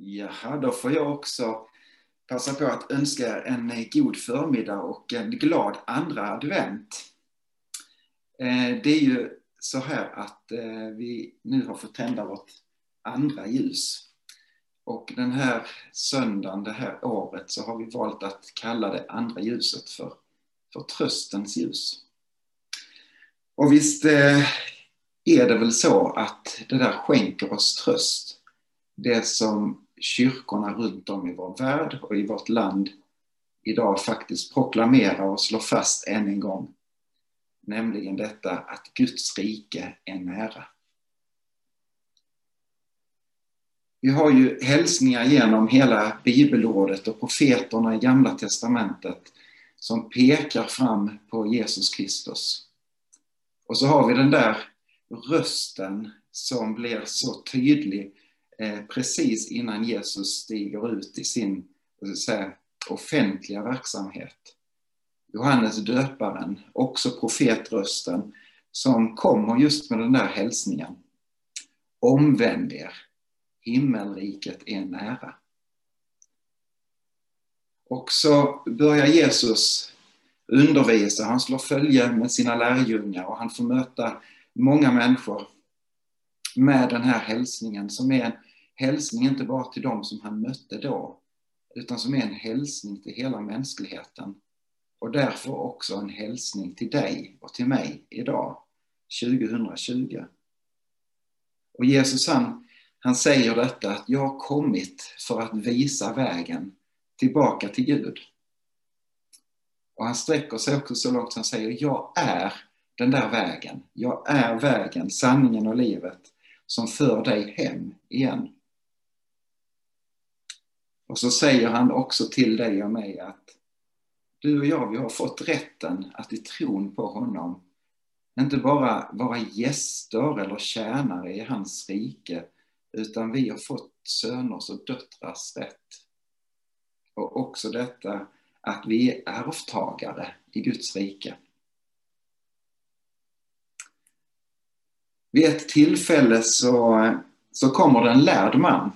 Jaha, då får jag också passa på att önska er en eh, god förmiddag och en glad andra advent. Eh, det är ju så här att eh, vi nu har fått tända vårt andra ljus. Och den här söndagen, det här året, så har vi valt att kalla det andra ljuset för, för tröstens ljus. Och visst är det väl så att det där skänker oss tröst. Det som kyrkorna runt om i vår värld och i vårt land idag faktiskt proklamerar och slår fast än en gång. Nämligen detta att Guds rike är nära. Vi har ju hälsningar genom hela bibelordet och profeterna i Gamla Testamentet som pekar fram på Jesus Kristus. Och så har vi den där rösten som blir så tydlig Eh, precis innan Jesus stiger ut i sin säga, offentliga verksamhet. Johannes döparen, också profetrösten, som kommer just med den där hälsningen. Omvänd er, himmelriket är nära. Och så börjar Jesus undervisa, han slår följe med sina lärjungar och han får möta många människor med den här hälsningen som är en hälsning inte bara till dem som han mötte då, utan som är en hälsning till hela mänskligheten. Och därför också en hälsning till dig och till mig idag, 2020. Och Jesus han, han säger detta att jag har kommit för att visa vägen tillbaka till Gud. Och han sträcker sig också så långt han säger, jag är den där vägen. Jag är vägen, sanningen och livet som för dig hem igen. Och så säger han också till dig och mig att du och jag, vi har fått rätten att i tron på honom inte bara vara gäster eller tjänare i hans rike, utan vi har fått söners och döttrars rätt. Och också detta att vi är ärvtagare i Guds rike. Vid ett tillfälle så, så kommer det en lärd man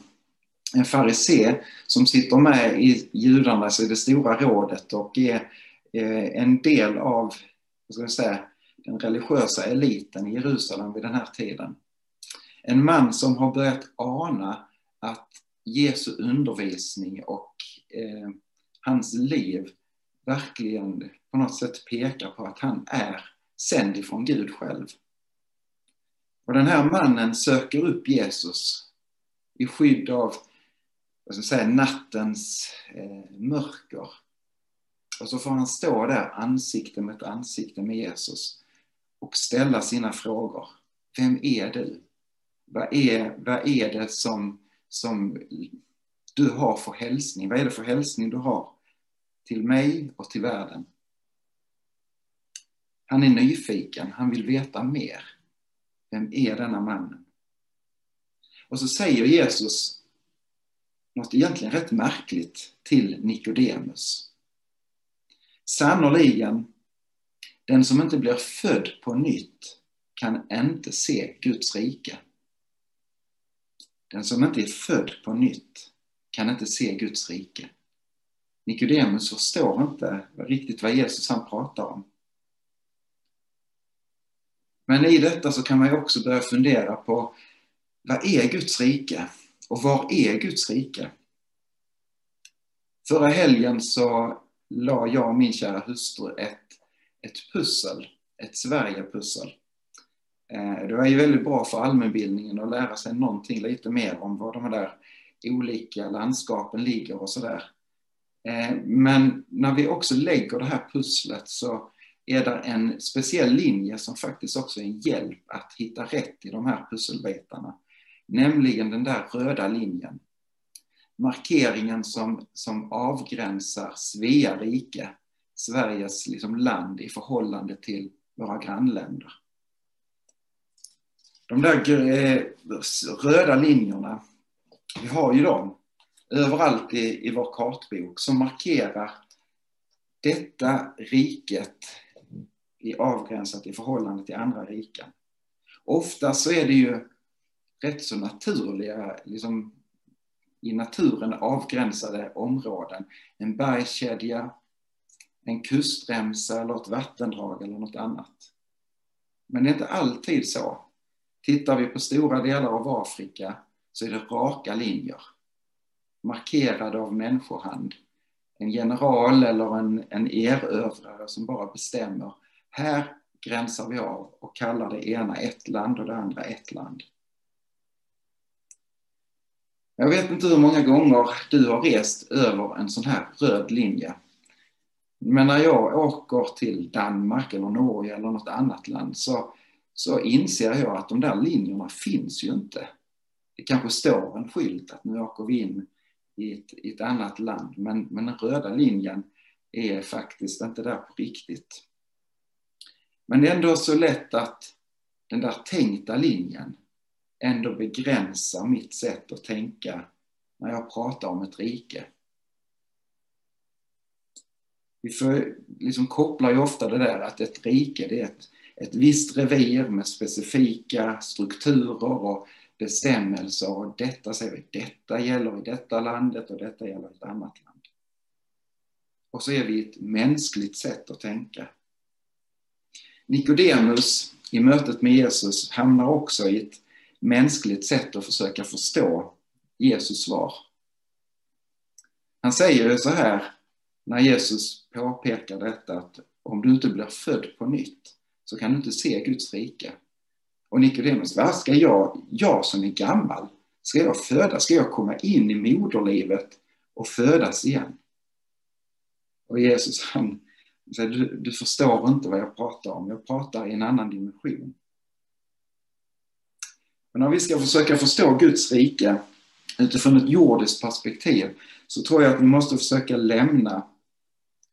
en farisé som sitter med i judarna, alltså i det stora rådet och är eh, en del av ska säga, den religiösa eliten i Jerusalem vid den här tiden. En man som har börjat ana att Jesu undervisning och eh, hans liv verkligen på något sätt pekar på att han är sänd ifrån Gud själv. Och den här mannen söker upp Jesus i skydd av vad ska jag säga, nattens eh, mörker. Och så får han stå där ansikte mot ansikte med Jesus och ställa sina frågor. Vem är du? Vad är, vad är det som, som du har för hälsning? Vad är det för hälsning du har till mig och till världen? Han är nyfiken, han vill veta mer. Vem är denna mannen? Och så säger Jesus något egentligen rätt märkligt till Nikodemus. Sannoliken, den som inte blir född på nytt kan inte se Guds rike. Den som inte är född på nytt kan inte se Guds rike. Nikodemus förstår inte riktigt vad Jesus han pratar om. Men i detta så kan man ju också börja fundera på vad är Guds rike? Och var är Guds rike? Förra helgen så la jag och min kära hustru ett, ett pussel, ett Sverigepussel. Eh, det var ju väldigt bra för allmänbildningen att lära sig någonting lite mer om var de där olika landskapen ligger och sådär. Eh, men när vi också lägger det här pusslet så är det en speciell linje som faktiskt också är en hjälp att hitta rätt i de här pusselbitarna nämligen den där röda linjen. Markeringen som, som avgränsar Svea rike, Sveriges liksom land i förhållande till våra grannländer. De där eh, röda linjerna, vi har ju dem överallt i, i vår kartbok som markerar detta riket är avgränsat i förhållande till andra riken. Ofta så är det ju rätt så naturliga liksom, i naturen avgränsade områden. En bergskedja, en kustremsa eller ett vattendrag eller något annat. Men det är inte alltid så. Tittar vi på stora delar av Afrika så är det raka linjer. Markerade av människohand. En general eller en, en erövrare som bara bestämmer. Här gränsar vi av och kallar det ena ett land och det andra ett land. Jag vet inte hur många gånger du har rest över en sån här röd linje. Men när jag åker till Danmark eller Norge eller något annat land så, så inser jag att de där linjerna finns ju inte. Det kanske står en skylt att nu åker vi in i ett, i ett annat land, men, men den röda linjen är faktiskt inte där på riktigt. Men det är ändå så lätt att den där tänkta linjen ändå begränsar mitt sätt att tänka när jag pratar om ett rike. Vi för, liksom kopplar ju ofta det där att ett rike det är ett, ett visst revir med specifika strukturer och bestämmelser och detta säger vi, detta gäller i detta landet och detta gäller i ett annat land. Och så är vi ett mänskligt sätt att tänka. Nikodemus i mötet med Jesus hamnar också i ett mänskligt sätt att försöka förstå Jesus svar. Han säger så här när Jesus påpekar detta att om du inte blir född på nytt så kan du inte se Guds rike. Och Nikodemus, vad ska jag, jag som är gammal, ska jag födas? Ska jag komma in i moderlivet och födas igen? Och Jesus han säger, du, du förstår inte vad jag pratar om, jag pratar i en annan dimension. Men om vi ska försöka förstå Guds rike utifrån ett jordiskt perspektiv så tror jag att vi måste försöka lämna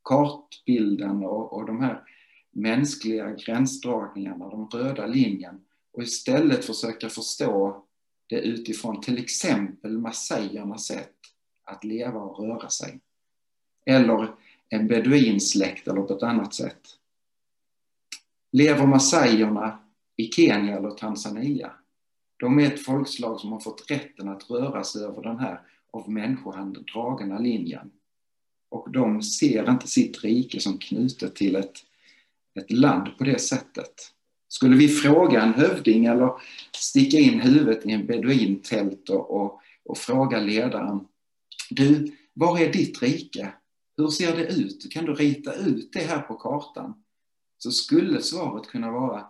kartbilden och, och de här mänskliga gränsdragningarna, de röda linjen och istället försöka förstå det utifrån till exempel massajernas sätt att leva och röra sig. Eller en beduinsläkt eller på ett annat sätt. Lever massajerna i Kenya eller Tanzania? De är ett folkslag som har fått rätten att röra sig över den här av människohandel dragna linjen. Och de ser inte sitt rike som knutet till ett, ett land på det sättet. Skulle vi fråga en hövding eller sticka in huvudet i en beduintält och, och, och fråga ledaren Du, var är ditt rike? Hur ser det ut? Kan du rita ut det här på kartan? Så skulle svaret kunna vara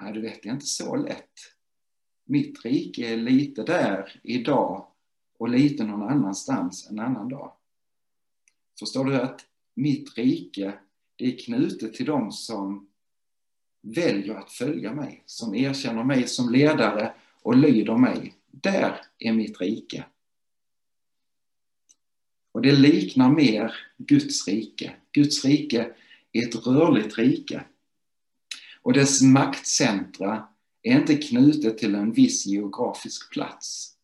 Nej, du vet, det är inte så lätt mitt rike är lite där idag och lite någon annanstans en annan dag. Förstår du att mitt rike, det är knutet till dem som väljer att följa mig, som erkänner mig som ledare och lyder mig. Där är mitt rike. Och det liknar mer Guds rike. Guds rike är ett rörligt rike. Och dess maktcentra är inte knutet till en viss geografisk plats.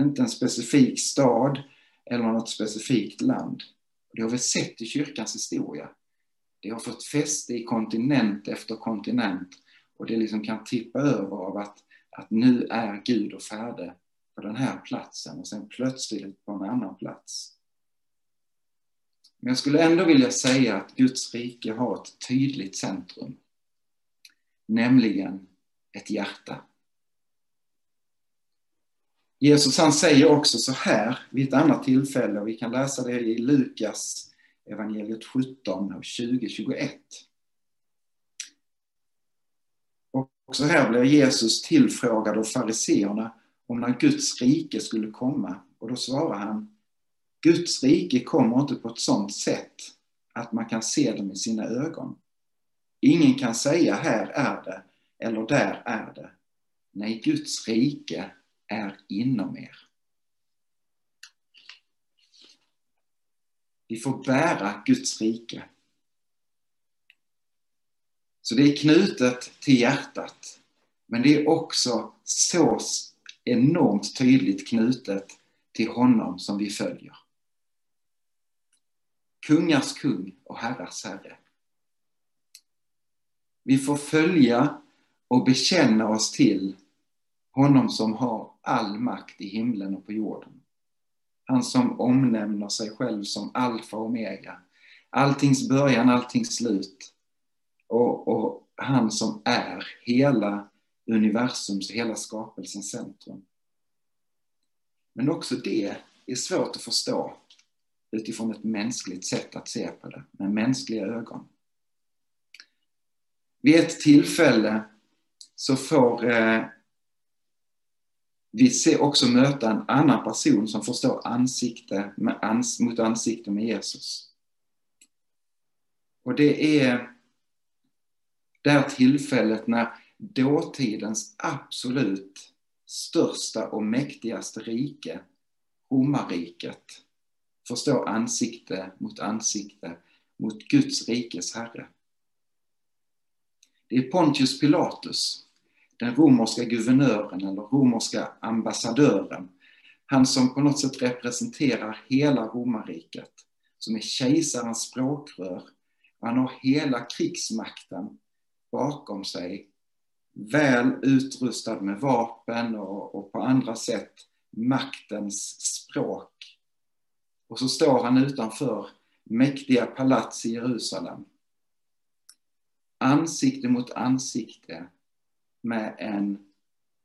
Inte en specifik stad eller något specifikt land. Det har vi sett i kyrkans historia. Det har fått fäste i kontinent efter kontinent och det liksom kan tippa över av att, att nu är Gud och färdig på den här platsen och sen plötsligt på en annan plats. Men jag skulle ändå vilja säga att Guds rike har ett tydligt centrum. Nämligen ett hjärta. Jesus han säger också så här vid ett annat tillfälle, och vi kan läsa det i Lukas evangeliet 17 och 20-21. Och också här blir Jesus tillfrågad av fariseerna om när Guds rike skulle komma. Och då svarar han, Guds rike kommer inte på ett sådant sätt att man kan se det med sina ögon. Ingen kan säga här är det eller där är det. Nej, Guds rike är inom er. Vi får bära Guds rike. Så det är knutet till hjärtat. Men det är också så enormt tydligt knutet till honom som vi följer. Kungars kung och herrars herre. Vi får följa och bekänna oss till honom som har all makt i himlen och på jorden. Han som omnämner sig själv som alfa och omega. Alltings början, alltings slut. Och, och han som är hela universums, hela skapelsens centrum. Men också det är svårt att förstå utifrån ett mänskligt sätt att se på det, med mänskliga ögon. Vid ett tillfälle så får eh, vi se också möta en annan person som får stå ansikte med ans mot ansikte med Jesus. Och det är det här tillfället när dåtidens absolut största och mäktigaste rike, romarriket, får stå ansikte mot ansikte mot Guds rikes herre. Det är Pontius Pilatus, den romerska guvernören eller romerska ambassadören. Han som på något sätt representerar hela romarriket, som är kejsarens språkrör. Han har hela krigsmakten bakom sig, väl utrustad med vapen och, och på andra sätt maktens språk. Och så står han utanför mäktiga palats i Jerusalem ansikte mot ansikte med en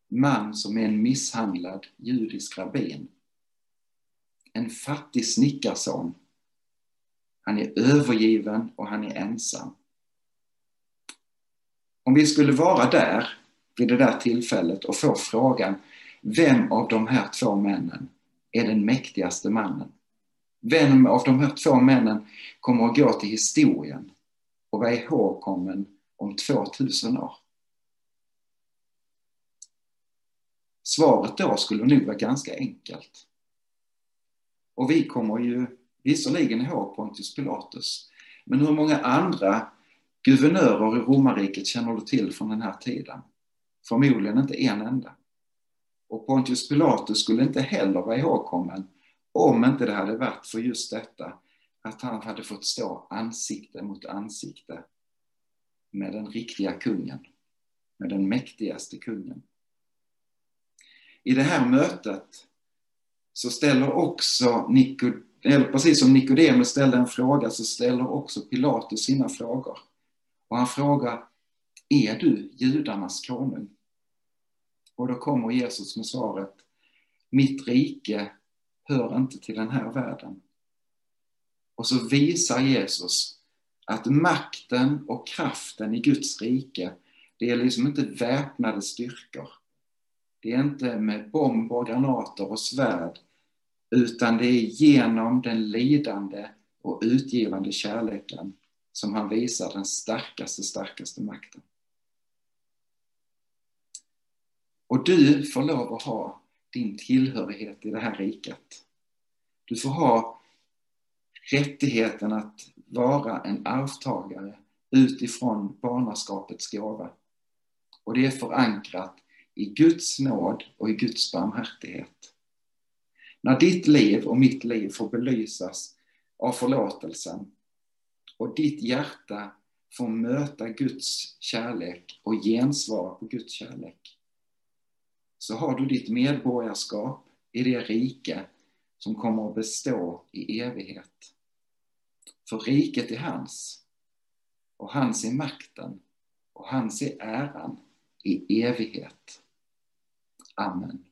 man som är en misshandlad judisk rabbin. En fattig snickarson. Han är övergiven och han är ensam. Om vi skulle vara där vid det där tillfället och få frågan vem av de här två männen är den mäktigaste mannen? Vem av de här två männen kommer att gå till historien och vara ihågkommen om 2000 år? Svaret då skulle nog vara ganska enkelt. Och vi kommer ju visserligen ihåg Pontius Pilatus, men hur många andra guvernörer i romarriket känner du till från den här tiden? Förmodligen inte en enda. Och Pontius Pilatus skulle inte heller vara ihågkommen om inte det hade varit för just detta att han hade fått stå ansikte mot ansikte med den riktiga kungen, med den mäktigaste kungen. I det här mötet så ställer också eller precis som Nikodemus ställde en fråga så ställer också Pilatus sina frågor. Och han frågar, är du judarnas konung? Och då kommer Jesus med svaret, mitt rike hör inte till den här världen. Och så visar Jesus att makten och kraften i Guds rike, det är liksom inte väpnade styrkor. Det är inte med bomber, granater och svärd, utan det är genom den lidande och utgivande kärleken som han visar den starkaste, starkaste makten. Och du får lov att ha din tillhörighet i det här riket. Du får ha rättigheten att vara en arvtagare utifrån barnaskapets gåva. Och det är förankrat i Guds nåd och i Guds barmhärtighet. När ditt liv och mitt liv får belysas av förlåtelsen och ditt hjärta får möta Guds kärlek och gensvara på Guds kärlek, så har du ditt medborgarskap i det rike som kommer att bestå i evighet. För riket är hans, och hans är makten, och hans är äran i evighet. Amen.